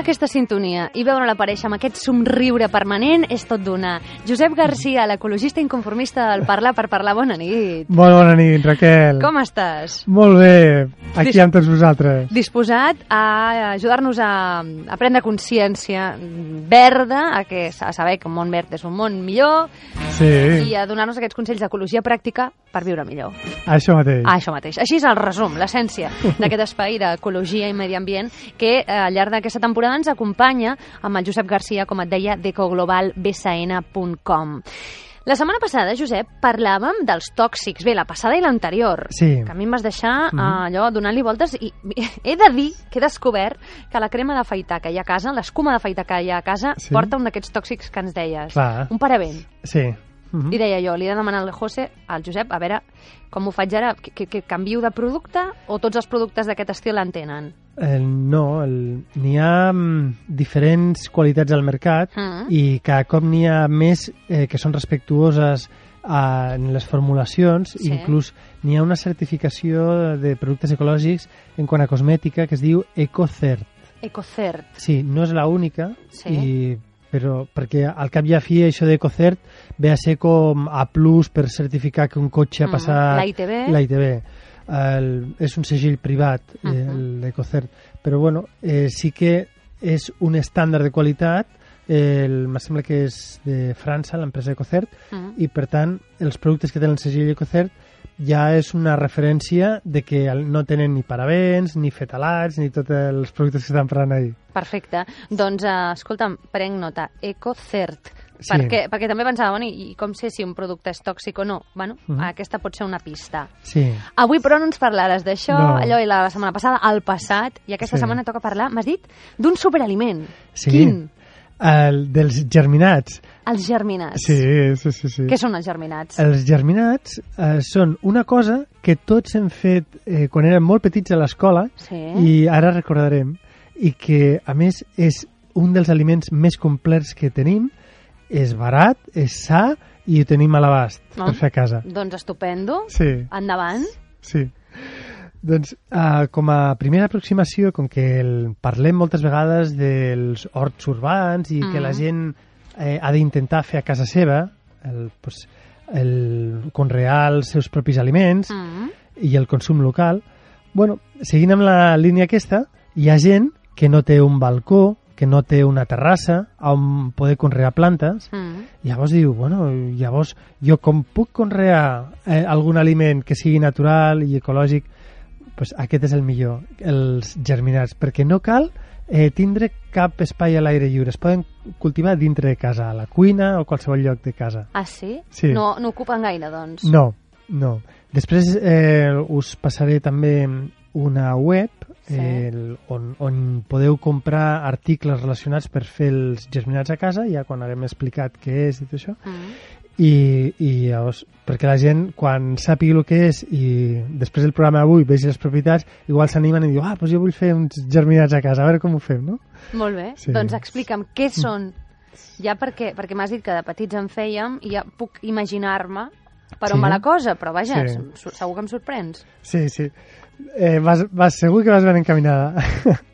Escoltar aquesta sintonia i veure-la aparèixer amb aquest somriure permanent és tot d'una. Josep Garcia, l'ecologista inconformista del Parlar per Parlar, bona nit. Molt bona nit, Raquel. Com estàs? Molt bé, aquí Dis- amb tots vosaltres. Disposat a ajudar-nos a, a prendre consciència verda, a, que, a saber que un món verd és un món millor Sí, i a donar-nos aquests consells d'ecologia pràctica per viure millor. això mateix. Ah, això mateix. Així és el resum, l'essència d'aquest espai d'ecologia i medi ambient que eh, al llarg d'aquesta temporada ens acompanya amb el Josep Garcia, com et deia, d'ecoglobalbsn.com. La setmana passada, Josep, parlàvem dels tòxics. Bé, la passada i l'anterior. Sí. Que a mi em vas deixar eh, allò donant-li voltes i i he de dir que he descobert que la crema d'afaitar que hi ha a casa, l'escuma d'afaitar que hi ha a casa, Sí. porta un d'aquests tòxics que ens deies. Clar. Un parabent. Sí. Mhm. I deia jo, li he de demanar al José, al Josep, a veure com ho faig ara, que, que, que canvio de producte o tots els productes d'aquest estil en tenen? El, no, el, n'hi ha mm, diferents qualitats al mercat Mm. i cada cop n'hi ha més eh, que són respectuoses a, en les formulacions, Sí. inclús n'hi ha una certificació de productes ecològics en quant a cosmètica que es diu EcoCert. Ecocert. Sí, no és la única, Sí. i, però perquè al cap i a fi això d'EcoCert ve a ser com a plus per certificar que un cotxe ha Mhm. passat... La ITB. La ITB. El, és un segell privat, uh Mhm. -huh. l'EcoCert. Però bueno, eh, sí que és un estàndard de qualitat el, em sembla que és de França, l'empresa EcoCert, Mm. i per tant els productes que tenen el segell EcoCert ja és una referència de que no tenen ni parabens, ni fetalats, ni tots els productes que estan parlant ahir. Perfecte. Doncs, eh, escolta'm, prenc nota. Ecocert. Sí. Perquè, perquè també pensava, bueno, i, com sé si un producte és tòxic o no? Bueno, Mhm. aquesta pot ser una pista. Sí, Avui, però, no ens parlaràs d'això, No. allò i la setmana passada, al passat, i aquesta Sí. setmana toca parlar, m'has dit, d'un superaliment. Sí. Quin? El, dels germinats. Els germinats. Sí, sí, sí. sí. Què són els germinats? Els germinats eh, són una cosa que tots hem fet eh, quan érem molt petits a l'escola Sí. i ara recordarem i que a més és un dels aliments més complets que tenim és barat, és sa i ho tenim a l'abast Ah. per fer a casa. Doncs estupendo. Sí, Endavant. sí. Doncs uh, com a primera aproximació, com que el, parlem moltes vegades dels horts urbans i que Mm. la gent eh, ha d'intentar fer a casa seva el, pues, el conrear els seus propis aliments Mm. i el consum local, bueno, seguint amb la línia aquesta, hi ha gent que no té un balcó, que no té una terrassa on poder conrear plantes, Mm. llavors diu, bueno, llavors jo com puc conrear eh, algun aliment que sigui natural i ecològic, pues aquest és el millor, els germinats, perquè no cal eh, tindre cap espai a l'aire lliure, es poden cultivar dintre de casa, a la cuina o qualsevol lloc de casa. Ah, sí? Sí. No, no ocupen gaire, doncs. No, no. Després eh, us passaré també una web Sí. el, on, on podeu comprar articles relacionats per fer els germinats a casa, ja quan haguem explicat què és i tot això. Mm. I, i llavors, perquè la gent, quan sàpiga el que és i després del programa d'avui vegi les propietats, igual s'animen i diu, ah, doncs jo vull fer uns germinats a casa, a veure com ho fem, no? Molt bé. Sí. Doncs explica'm què són. Ja perquè, perquè m'has dit que de petits en fèiem i ja puc imaginar-me per on Sí. va la cosa, però vaja, sí. segur que em sorprens. Sí, sí. Eh, vas, vas, segur que vas ben encaminada.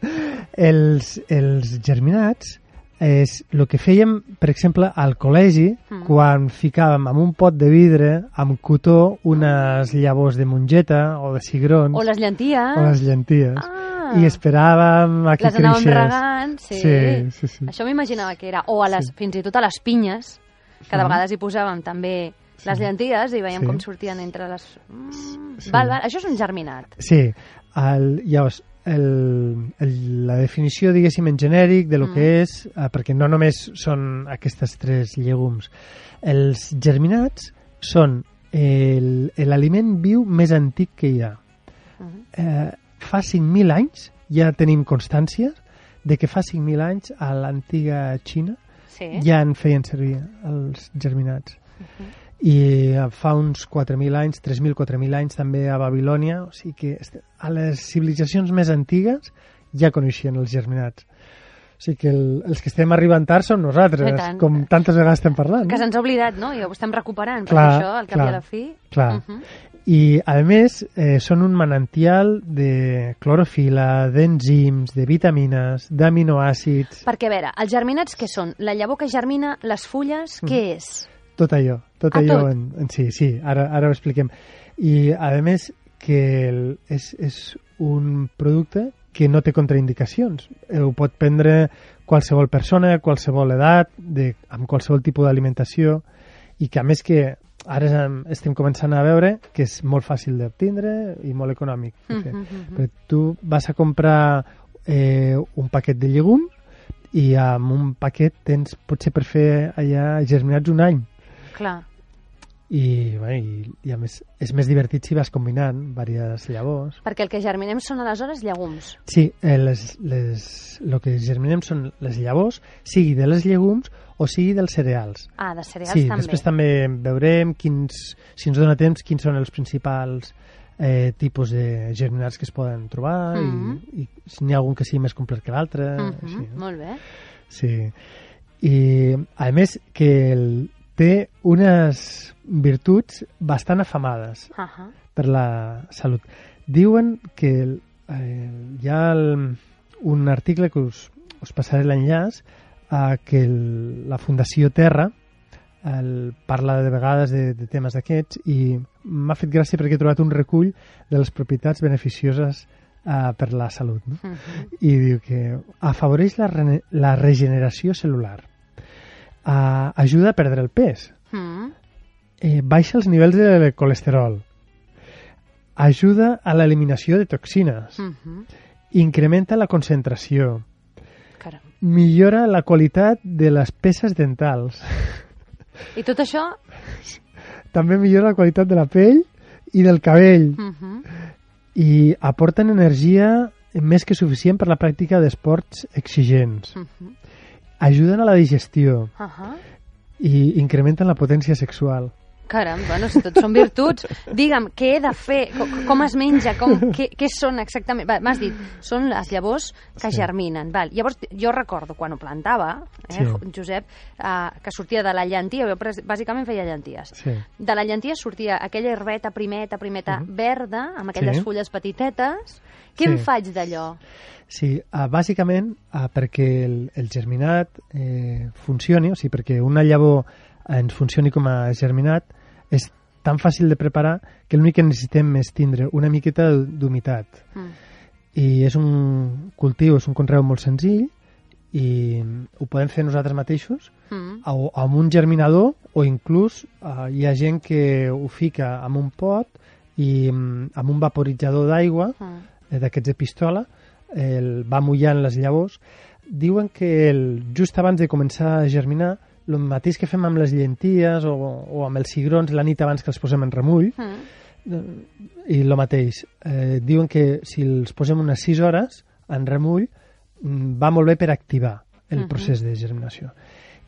els, els germinats és el que fèiem, per exemple, al col·legi, Mm. quan ficàvem en un pot de vidre, amb cotó, unes llavors de mongeta o de cigrons O les llenties. o les llenties. Ah. I esperàvem a que les anàvem creixés. regant, sí. Sí, sí, sí. Això m'imaginava que era. O a les, Sí. fins i tot a les pinyes, que de vegades hi posàvem també les Sí. llenties i veiem Sí. com sortien entre les... Mm, Sí. val, val. Això és un germinat. Sí, el, llavors, el, el, la definició, diguéssim, en genèric de lo Mm. que és, eh, perquè no només són aquestes tres llegums. Els germinats són el- l'aliment viu més antic que hi ha. Mhm. Eh, fa 5.000 anys ja tenim constància de que fa 5.000 anys a l'antiga Xina Sí. ja en feien servir els germinats. Mhm. I eh, fa uns 4.000 anys, 3.000, 4.000 anys també a Babilònia, o sigui que a les civilitzacions més antigues ja coneixien els germinats. O sigui que el, els que estem arribant tard som nosaltres, tant. com tantes vegades estem parlant. Que se'ns ha oblidat, no? I ho estem recuperant, Clar, perquè això, al cap clar, i a la fi... clar. Mhm. I, a més, eh, són un manantial de clorofila, d'enzims, de vitamines, d'aminoàcids... Perquè, a veure, els germinats què són? La llavor que germina, les fulles, Mm. què és? Tot allò, tot Ah, allò tot? En, en sí, sí, ara, ara ho expliquem. I, a més, que el, és, és un producte que no té contraindicacions. Eh, Ho pot prendre qualsevol persona, qualsevol edat, de, amb qualsevol tipus d'alimentació, i que a més que ara em- estem començant a veure que és molt fàcil d'obtindre i molt econòmic. de fer. Mhm, mhm. Perquè tu vas a comprar eh, un paquet de llegum i amb un paquet tens potser per fer allà germinats un any Clar. i, bé, i, i a més és més divertit si vas combinant diverses llavors Perquè el que germinem són aleshores llegums. sí, eh, les, les, el que germinem són les llavors sigui de les llegums o sigui dels cereals Ah, de cereals sí, també. després també veurem quins, si ens dona temps quins són els principals eh, tipus de germinats que es poden trobar Mhm. i, i si n'hi ha algun que sigui més complet que l'altre Mhm, així, no? Molt bé. Sí. I, a més, que el, té unes virtuts bastant afamades Uh -huh. per la salut. Diuen que eh, hi ha el, un article que us, us passaré l'enllaç a que el, la Fundació Terra el, parla de vegades de, de temes d'aquests i m'ha fet gràcia perquè he trobat un recull de les propietats beneficioses eh, per la salut. No? Uh -huh. i diu que afavoreix la, rene- la regeneració celular, uh, ajuda a perdre el pes, Mm. eh, baixa els nivells de colesterol, ajuda a l'eliminació de toxines, Uh -huh. incrementa la concentració, Caram. millora la qualitat de les peces dentals, I tot això... també millora la qualitat de la pell i del cabell Uh -huh. i aporten energia més que suficient per la pràctica d'esports exigents. Uh -huh. Ajuden a la digestió, Uh -huh. i incrementen la potència sexual. Caram, bueno, si tot són virtuts, digue'm, què he de fer? Com, com es menja? Com, què, què són exactament? M'has dit, són les llavors que Sí. germinen. Val. Llavors, jo recordo quan ho plantava, eh, Sí. Josep, eh, que sortia de la llentia, jo bàsicament feia llenties. Sí. De la llentia sortia aquella herbeta primeta, primeta, verda, amb aquelles Sí. fulles petitetes. Què Sí. em faig d'allò? Sí, uh, bàsicament uh, perquè el, el germinat eh, funcioni, o sigui, perquè una llavor ens funcioni com a germinat, és tan fàcil de preparar que l'únic que necessitem és tindre una miqueta d'humitat. Mm. I és un cultiu, és un conreu molt senzill i ho podem fer nosaltres mateixos Mm. o amb un germinador o inclús uh, hi ha gent que ho fica en un pot i mm, amb un vaporitzador d'aigua Mm. Eh, d'aquests de pistola, el va mullant les llavors. Diuen que el, just abans de començar a germinar, el mateix que fem amb les llenties o, o amb els cigrons la nit abans que els posem en remull, Mm. eh, i el mateix. Eh, diuen que si els posem unes 6 hores en remull, mm, va molt bé per activar el Mhm. procés de germinació.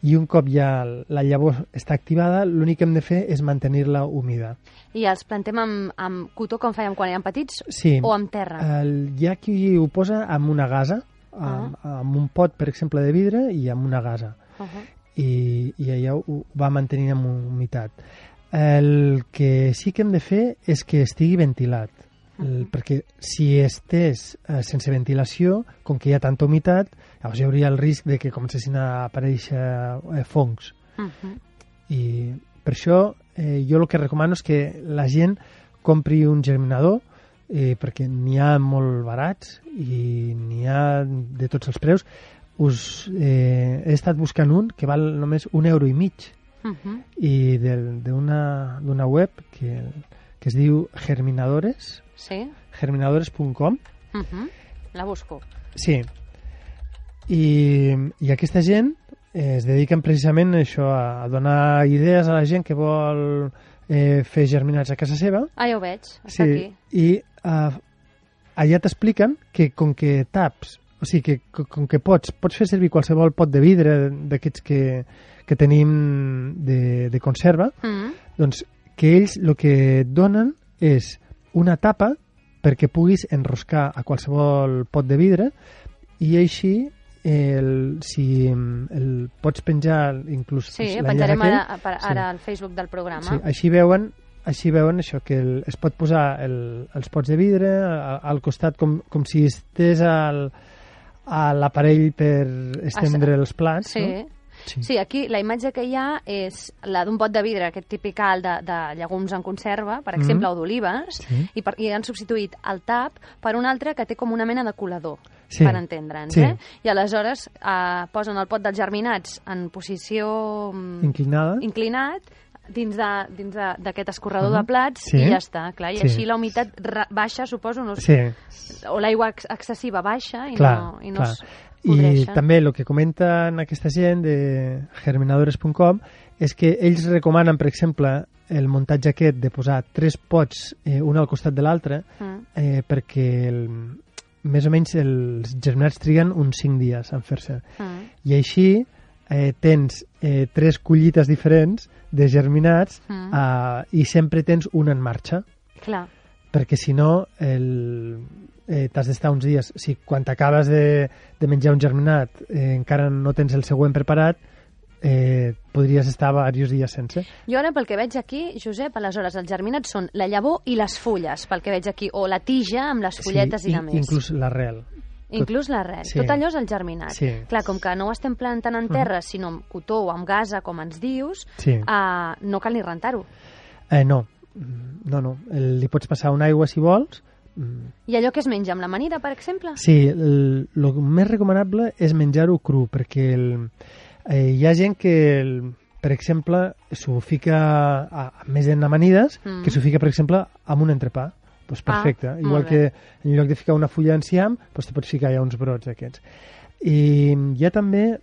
I un cop ja la llavor està activada, l'únic que hem de fer és mantenir-la humida. I els plantem amb, amb cotó com fèiem quan érem petits Sí. o amb terra? El, hi ha qui ho posa amb una gasa, amb, amb un pot, per exemple, de vidre i amb una gasa. Uh -huh. I, i allà ho va mantenint amb humitat. El que sí que hem de fer és que estigui ventilat, el, perquè si estés eh, sense ventilació, com que hi ha tanta humitat, llavors hi hauria el risc de que comencessin a aparèixer eh, fongs. Uh -huh. I per això eh, jo el que recomano és que la gent compri un germinador eh, perquè n'hi ha molt barats i n'hi ha de tots els preus. Us, eh, he estat buscant un que val només un euro i mig Uh -huh. i d'una d'una web que, que es diu Germinadores, Sí? germinadores.com Uh -huh. La busco. Sí. I, i aquesta gent eh, es dediquen precisament a això, a, donar idees a la gent que vol eh, fer germinats a casa seva. Ah, ja ho veig. Està aquí. I uh, allà t'expliquen que com que taps, o sigui, que co- com que pots, pots fer servir qualsevol pot de vidre d'aquests que, que tenim de, de conserva, Mm. doncs que ells el que donen és una tapa perquè puguis enroscar a qualsevol pot de vidre i així el, si el pots penjar inclús Sí, l'enllaç penjarem aquell, ara, per- sí. ara al Facebook del programa. sí, així veuen així veuen això, que el, es pot posar el, els pots de vidre a, al costat com, com si estés al, a l'aparell per estendre els plats, Sí. no? Sí. sí, aquí la imatge que hi ha és la d'un pot de vidre, aquest tipical de, de llegums en conserva, per exemple, Mhm. o d'olives, Sí. i, per, i han substituït el tap per un altre que té com una mena de colador, Sí. per entendre'ns. Sí. Eh? I aleshores eh, posen el pot dels germinats en posició mm, Inclinada. inclinat, dins de- dins de- d'aquest escorredor Mhm. de plats Sí. i ja està, clar. I Sí. així la humitat baixa, suposo, no Sí, o l'aigua ex excessiva baixa i clar, no, i no clar. es I també el que comenten aquesta gent de germinadores.com és que ells recomanen, per exemple, el muntatge aquest de posar tres pots eh, un al costat de l'altre Mm. eh, perquè el, més o menys els germinats triguen uns 5 dies en fer-se. Mm. I així eh, tens eh, tres collites diferents de germinats Mm. eh, i sempre tens una en marxa Clar. perquè si no el, eh, t'has d'estar uns dies si quan t'acabes de, de menjar un germinat eh, encara no tens el següent preparat eh, podries estar diversos dies sense Jo ara, pel que veig aquí, Josep, aleshores, els germinats són la llavor i les fulles, pel que veig aquí, o la tija amb les fulletes sí, i de més. inclús l'arrel Inclús l'arrel. Sí. Tot allò és el germinat. Sí. Clar, com que no ho estem plantant en terra, sinó amb cotó o amb gasa, com ens dius, sí. uh, no cal ni rentar-ho. eh, no Mm, no, no, el, li pots passar una aigua si vols I allò que es menja amb l'amanida, per exemple? Sí, el, el més recomanable és menjar-ho cru, perquè el, eh, hi ha gent que, el, per exemple, s'ho fica, a, a més en amanides, Mm. que s'ho fica, per exemple, amb un entrepà. Pues perfecte. Ah, Igual que en lloc de ficar una fulla d'enciam, pues te pots ficar ja uns brots d'aquests. I hi ha també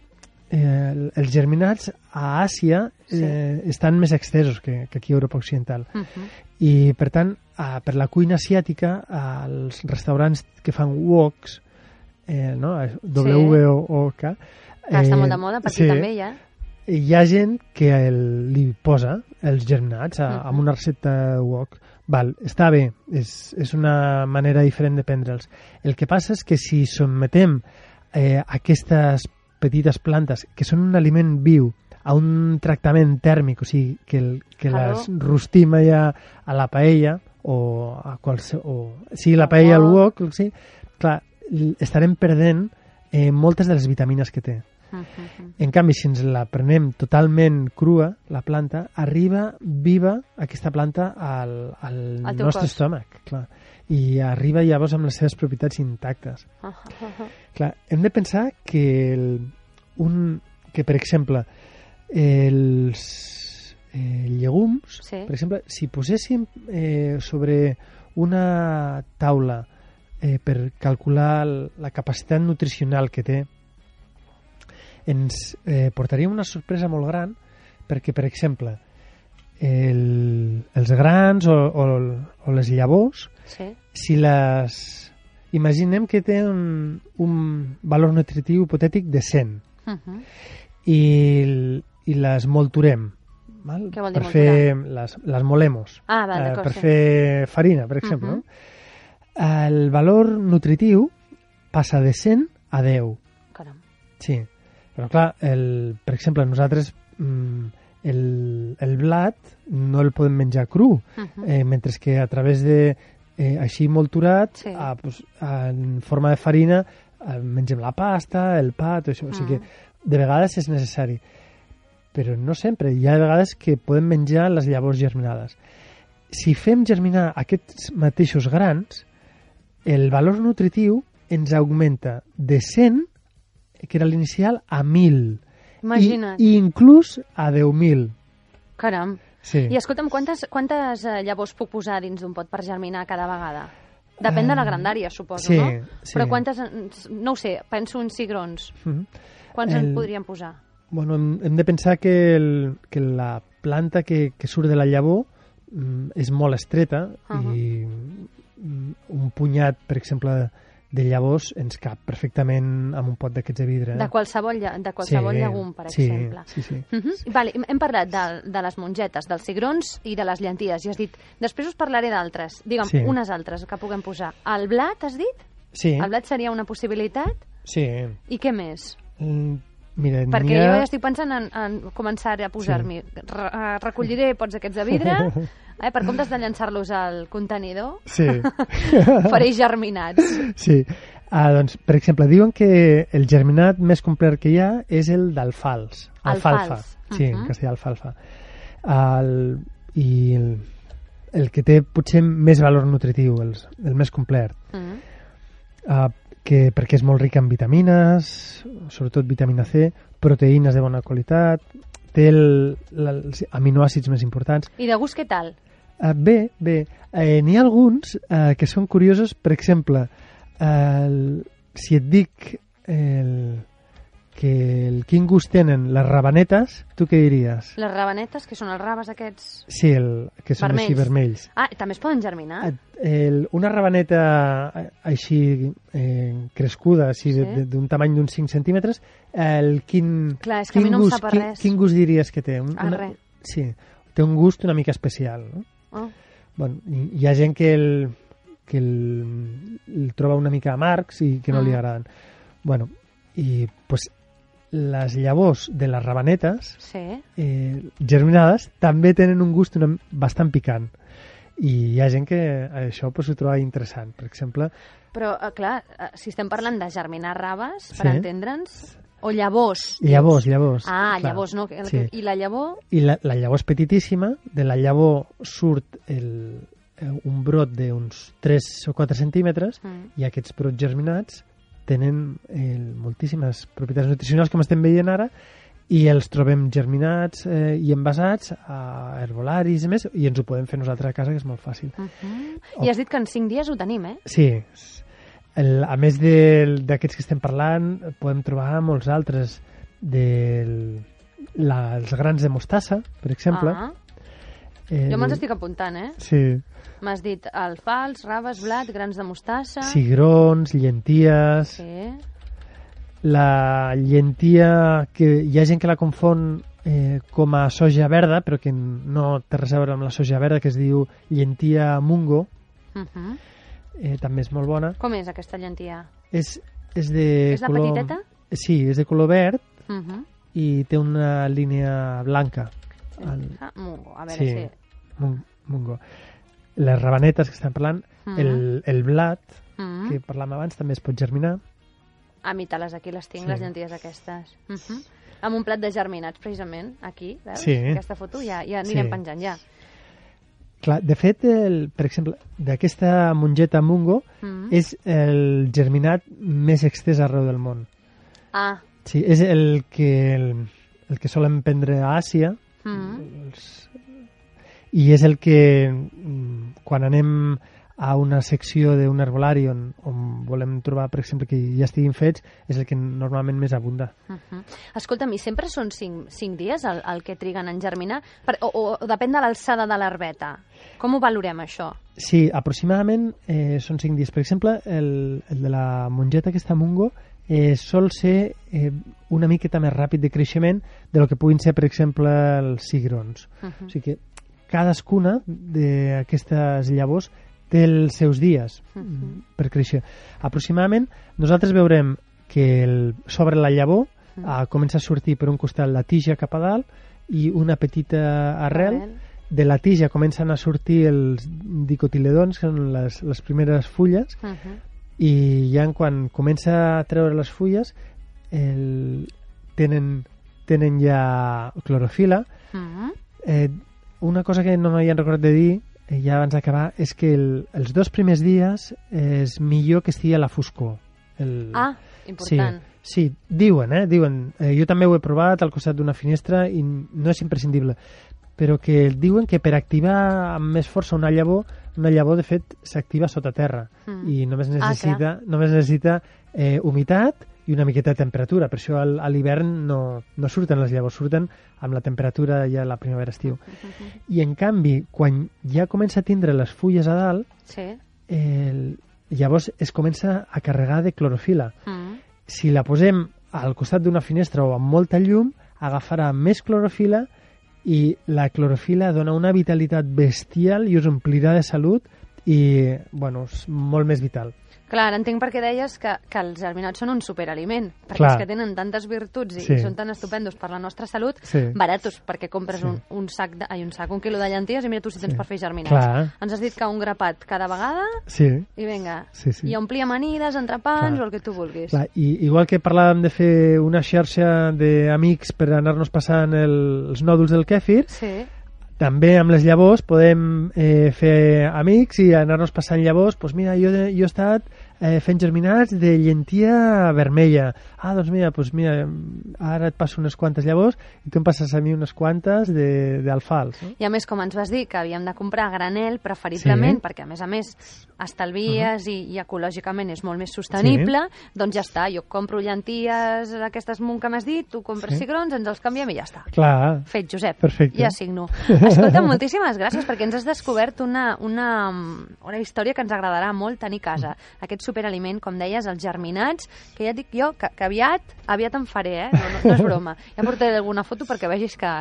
eh, els germinats a Àsia Sí. eh, estan més extesos que, que aquí a Europa Occidental. Uh -huh. I, per tant, a, per la cuina asiàtica, als restaurants que fan woks, eh, no? W-O-K... Que està molt de moda, per aquí també ja. Hi ha gent que el, li posa els germinats a, Mhm. amb una recepta wok. Val, està bé, és, és una manera diferent de prendre'ls. El que passa és que si sotmetem eh, aquestes petites plantes, que són un aliment viu, a un tractament tèrmic, o sigui, que, el, que Claro. les rostim allà a la paella, o a qualsevol... O, sigui, la paella al wok. sí, clar, estarem perdent eh, moltes de les vitamines que té. Uh -huh. En canvi, si ens la prenem totalment crua, la planta, arriba viva aquesta planta al, al, Al nostre cos. estómac. Clar. I arriba llavors amb les seves propietats intactes. Uh -huh. Clar, hem de pensar que, el, un, que per exemple, els eh, llegums, Sí. per exemple, si poséssim eh, sobre una taula eh, per calcular la capacitat nutricional que té, ens eh, portaria una sorpresa molt gran perquè, per exemple, el, els grans o, o, o les llavors, Sí. si les... Imaginem que té un, un valor nutritiu hipotètic de 100 Uh -huh. i, i les molturem val? Què vol dir per fer les, les molemos Ah, val, eh, per sí. fer farina, per exemple. Mhm. no? El valor nutritiu passa de 100 a 10. Caram. Sí, però clar, el, per exemple, nosaltres mm, el, el blat no el podem menjar cru, Uh -huh. eh, mentre que a través de eh, així molturat, Sí. a, pues, en forma de farina, eh, mengem la pasta, el pa, tot això. O sigui que de vegades és necessari, però no sempre. Hi ha vegades que podem menjar les llavors germinades. Si fem germinar aquests mateixos grans, el valor nutritiu ens augmenta de 100, que era l'inicial, a 1.000. Imagina't. I, I inclús a 10.000. Caram. Sí. I escolta'm, quantes, quantes eh, llavors puc posar dins d'un pot per germinar cada vegada? Depèn de la Ah, grandària, suposo, sí, no? sí. Però quantes, en- no ho sé, penso en cigrons. Mhm. Quants El- en podríem posar? Bueno, hem, hem de pensar que, el, que la planta que, que surt de la llavor mm, és molt estreta Ahà. i mm, un punyat, per exemple, de llavors ens cap perfectament amb un pot d'aquests de vidre. eh? De qualsevol, lla- de qualsevol llegum, per sí, exemple. Sí, sí. Uh -huh. vale, hem- hem parlat de, de les mongetes, dels cigrons i de les llenties, i has dit, després us parlaré d'altres, digue'm, Sí. unes altres que puguem posar. El blat, has dit? Sí, El blat seria una possibilitat? sí. I què més? Mm, Mira, Perquè ha- jo ja estic pensant en, en començar a posar-m'hi. Re eh, recolliré pots aquests de vidre, eh, per comptes de llançar-los al contenidor, Sí, faré germinats. sí. Ah, doncs, per exemple, diuen que el germinat més complet que hi ha és el d'alfals. Alfalfa. Alfals. Sí, Mhm. en castellà alfalfa. El, I el, el que té potser més valor nutritiu, el, el més complet. Uh, que, perquè és molt ric en vitamines, sobretot vitamina C, proteïnes de bona qualitat, té el, els aminoàcids més importants. I de gust què tal? Uh, bé, bé, eh, n'hi ha alguns uh, que són curiosos, per exemple, el, si et dic el, que el quin gust tenen les rabanetes, tu què diries? Les rabanetes, que són els rabes aquests... Sí, el, que són així vermells. Ah, també es poden germinar? El, una rabaneta així eh, crescuda, així Sí. d'un tamany d'uns 5 centímetres, el quin, Clar, és que a quin mi no em gust, sap a quin, res. quin gust diries que té? Un, Ah, res. Sí, té un gust una mica especial. No? Oh. Bueno, hi, ha gent que el, que el, el troba una mica amargs i que no li Mm. agraden. Bueno, i pues, les llavors de les rabanetes Sí. eh, germinades també tenen un gust una, bastant picant i hi ha gent que això pues, ho troba interessant per exemple, Però, eh, clar, eh, si estem parlant de germinar rabes, per Sí. entendre'ns, o llavors. dius. llavors, llavors Ah, clar. llavors, no? Sí. I la llavor? i la, la llavor és petitíssima de la llavor surt el, eh, un brot d'uns 3 o 4 centímetres Mm. i aquests brots germinats tenen eh, moltíssimes propietats nutricionals com estem veient ara i els trobem germinats eh, i envasats a herbolaris i més i ens ho podem fer nosaltres a casa que és molt fàcil Uh -huh. I has dit que en 5 dies ho tenim, eh? Sí, el, a més del- d'aquests que estem parlant, podem trobar molts altres dels grans de mostassa, per exemple. Ah, El- jo me'ls estic apuntant, eh? Sí, M'has dit alfals, rabes, blat, grans de mostassa... cigrons, llenties... Sí. La llentia, que hi ha gent que la confon eh, com a soja verda, però que no té res a veure amb la soja verda, que es diu llentia mungo, Uh -huh. eh, també és molt bona. Com és aquesta llentia? És, és de És color... petiteta? Sí, és de color verd, Uh -huh. i té una línia blanca. El, Ah, mungo. A veure sí, si... mun- mungo. Les rabanetes que estem parlant, Mhm. el, el blat, Mm. que parlàvem abans, també es pot germinar. A mi teles aquí les tinc, Sí. les llenties aquestes. Uh -huh. Amb un plat de germinats, precisament, aquí, veus? Sí. Aquesta foto ja, ja anirem Sí. penjant, ja. Clar, de fet, el, per exemple, d'aquesta mongeta mungo Mm. és el germinat més extès arreu del món. Ah, Sí, és el que, el, el que solen prendre a Àsia mm. els, i és el que mm, quan anem a una secció d'un herbolari on, on volem trobar, per exemple, que ja estiguin fets, és el que normalment més abunda. Uh -huh. Escolta'm, i sempre són 5, 5 dies el, el que triguen en germinar? Per, o, o, o depèn de l'alçada de l'herbeta? Com ho valorem, això? Sí, aproximadament eh, són 5 dies. Per exemple, el, el de la mongeta aquesta mungo eh, sol ser eh, una miqueta més ràpid de creixement de lo que puguin ser, per exemple, els cigrons. Uh -huh. O sigui que cadascuna d'aquestes llavors té els seus dies Mhm. per créixer. Aproximadament, nosaltres veurem que el, sobre la llavor Mhm. eh, comença a sortir per un costat la tija cap a dalt i una petita arrel. Arrel. De la tija comencen a sortir els dicotiledons, que són les, les primeres fulles, Uh -huh. I ja quan comença a treure les fulles el, tenen, tenen ja clorofila. Uh -huh. Eh, una cosa que no m'havien recordat de dir eh, ja abans d'acabar és que el, els dos primers dies és millor que estigui a la foscor. El, Ah, important. Sí, sí, diuen, eh? Diuen. Eh, jo també ho he provat al costat d'una finestra i no és imprescindible. Però que diuen que per activar amb més força una llavor, una llavor de fet s'activa sota terra Mm. i només Ah, necessita, només necessita eh, humitat i una miqueta de temperatura. Per això al- a l'hivern no, no surten les llavors, surten amb la temperatura ja a la primavera-estiu. I en canvi, quan ja comença a tindre les fulles a dalt, Sí. el, llavors es comença a carregar de clorofila Mm. si la posem al costat d'una finestra o amb molta llum, agafarà més clorofila i la clorofila dona una vitalitat bestial i us omplirà de salut i, bueno, és molt més vital. Clar, entenc per què deies que, que els germinats són un superaliment, perquè Clar. és que tenen tantes virtuts i, Sí. i són tan estupendos per la nostra salut, Sí. baratos, perquè compres Sí. un, un sac, de, ai, un sac, un quilo de llenties i mira tu si tens Sí. per fer germinats. Clar. Ens has dit que un grapat cada vegada Sí, i vinga, Sí, sí. i omplir amanides, entrepans Clar. o el que tu vulguis. Clar, i igual que parlàvem de fer una xarxa d'amics per anar-nos passant el, els nòduls del kèfir, Sí, també amb les llavors podem eh, fer amics i anar-nos passant llavors. Doncs mira, jo, jo he estat eh, fent germinats de llentia vermella. Ah, doncs mira, doncs mira, ara et passo unes quantes llavors i tu em passes a mi unes quantes de- d'alfals. No? I a més, com ens vas dir, que havíem de comprar a granel, preferiblement, Sí. perquè a més a més estalvies i, i ecològicament és molt més sostenible, doncs ja està, jo compro llenties, aquestes munt que m'has dit, tu compres Sí. cigrons, ens els canviem i ja està. Clar, Fet, Josep. Perfecte. Ja signo. Escolta, moltíssimes gràcies perquè ens has descobert una, una, una història que ens agradarà molt tenir a casa. Aquest superaliment, com deies, els germinats, que ja et dic jo que, que aviat, aviat en faré, eh? No, no, no és broma. Ja portaré alguna foto perquè vegis que,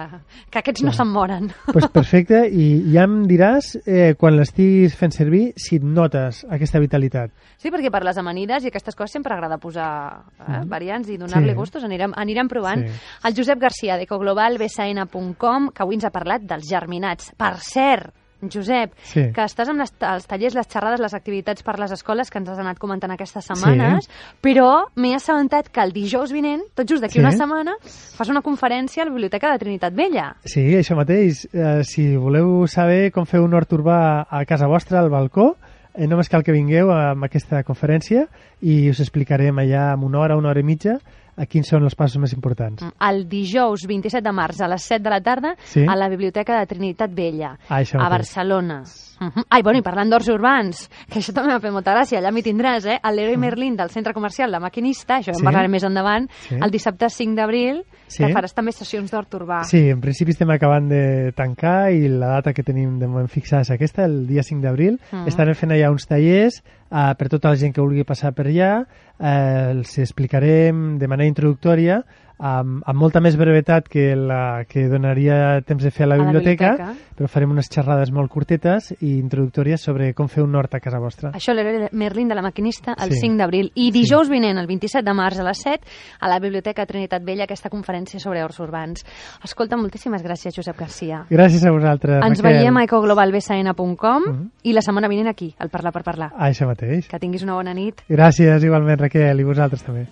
que aquests no se'n moren. pues perfecte, i ja em diràs eh, quan l'estiguis fent servir si et notes aquesta vitalitat. Sí, perquè per les amanides i aquestes coses sempre agrada posar eh, variants i donar-li Sí. gustos. Anirem, anirem provant. Sí. El Josep Garcia, d'ecoglobalbsn.com, que avui ens ha parlat dels germinats. Per cert, Josep, Sí. que estàs amb les, els tallers, les xerrades, les activitats per les escoles que ens has anat comentant aquestes setmanes, però m'he assabentat que el dijous vinent, tot just d'aquí Sí. una setmana, fas una conferència a la Biblioteca de Trinitat Vella. Sí, això mateix. Eh, si voleu saber com fer un hort urbà a casa vostra, al balcó, eh, només cal que vingueu a aquesta conferència i us explicarem allà en una hora, una hora i mitja, a quins són els passos més importants. El dijous 27 de març a les 7 de la tarda Sí. a la Biblioteca de Trinitat Vella, Ah, a. Barcelona. Uh -huh. Ai, bueno, i parlant d'horts urbans, que això també m'ha fet molta gràcia, allà m'hi tindràs, eh? El Leroy Merlin del centre comercial La Maquinista, això en Mm. Sí. parlarem més endavant, Sí. el dissabte 5 d'abril, Sí. que faràs també sessions d'hort urbà. Sí, en principi estem acabant de tancar i la data que tenim de moment fixada és aquesta, el dia 5 d'abril. Mm. Estarem fent allà uns tallers eh, per tota la gent que vulgui passar per allà. Eh, els explicarem de manera introductòria amb, amb molta més brevetat que la que donaria temps de fer a la A la biblioteca, biblioteca. però farem unes xerrades molt curtetes i introductòries sobre com fer un hort a casa vostra. Això l'Leroy Merlin de La Maquinista el Sí. 5 d'abril. I dijous vinent, el 27 de març a les 7, a la Biblioteca Trinitat Vella, aquesta conferència sobre horts urbans. Escolta, moltíssimes gràcies, Josep Garcia. Gràcies a vosaltres, Ens Raquel. veiem a ecoglobalbsn.com Mhm. i la setmana vinent aquí, al Parlar per Parlar. Això mateix. Que tinguis una bona nit. Gràcies igualment, Raquel, i vosaltres també.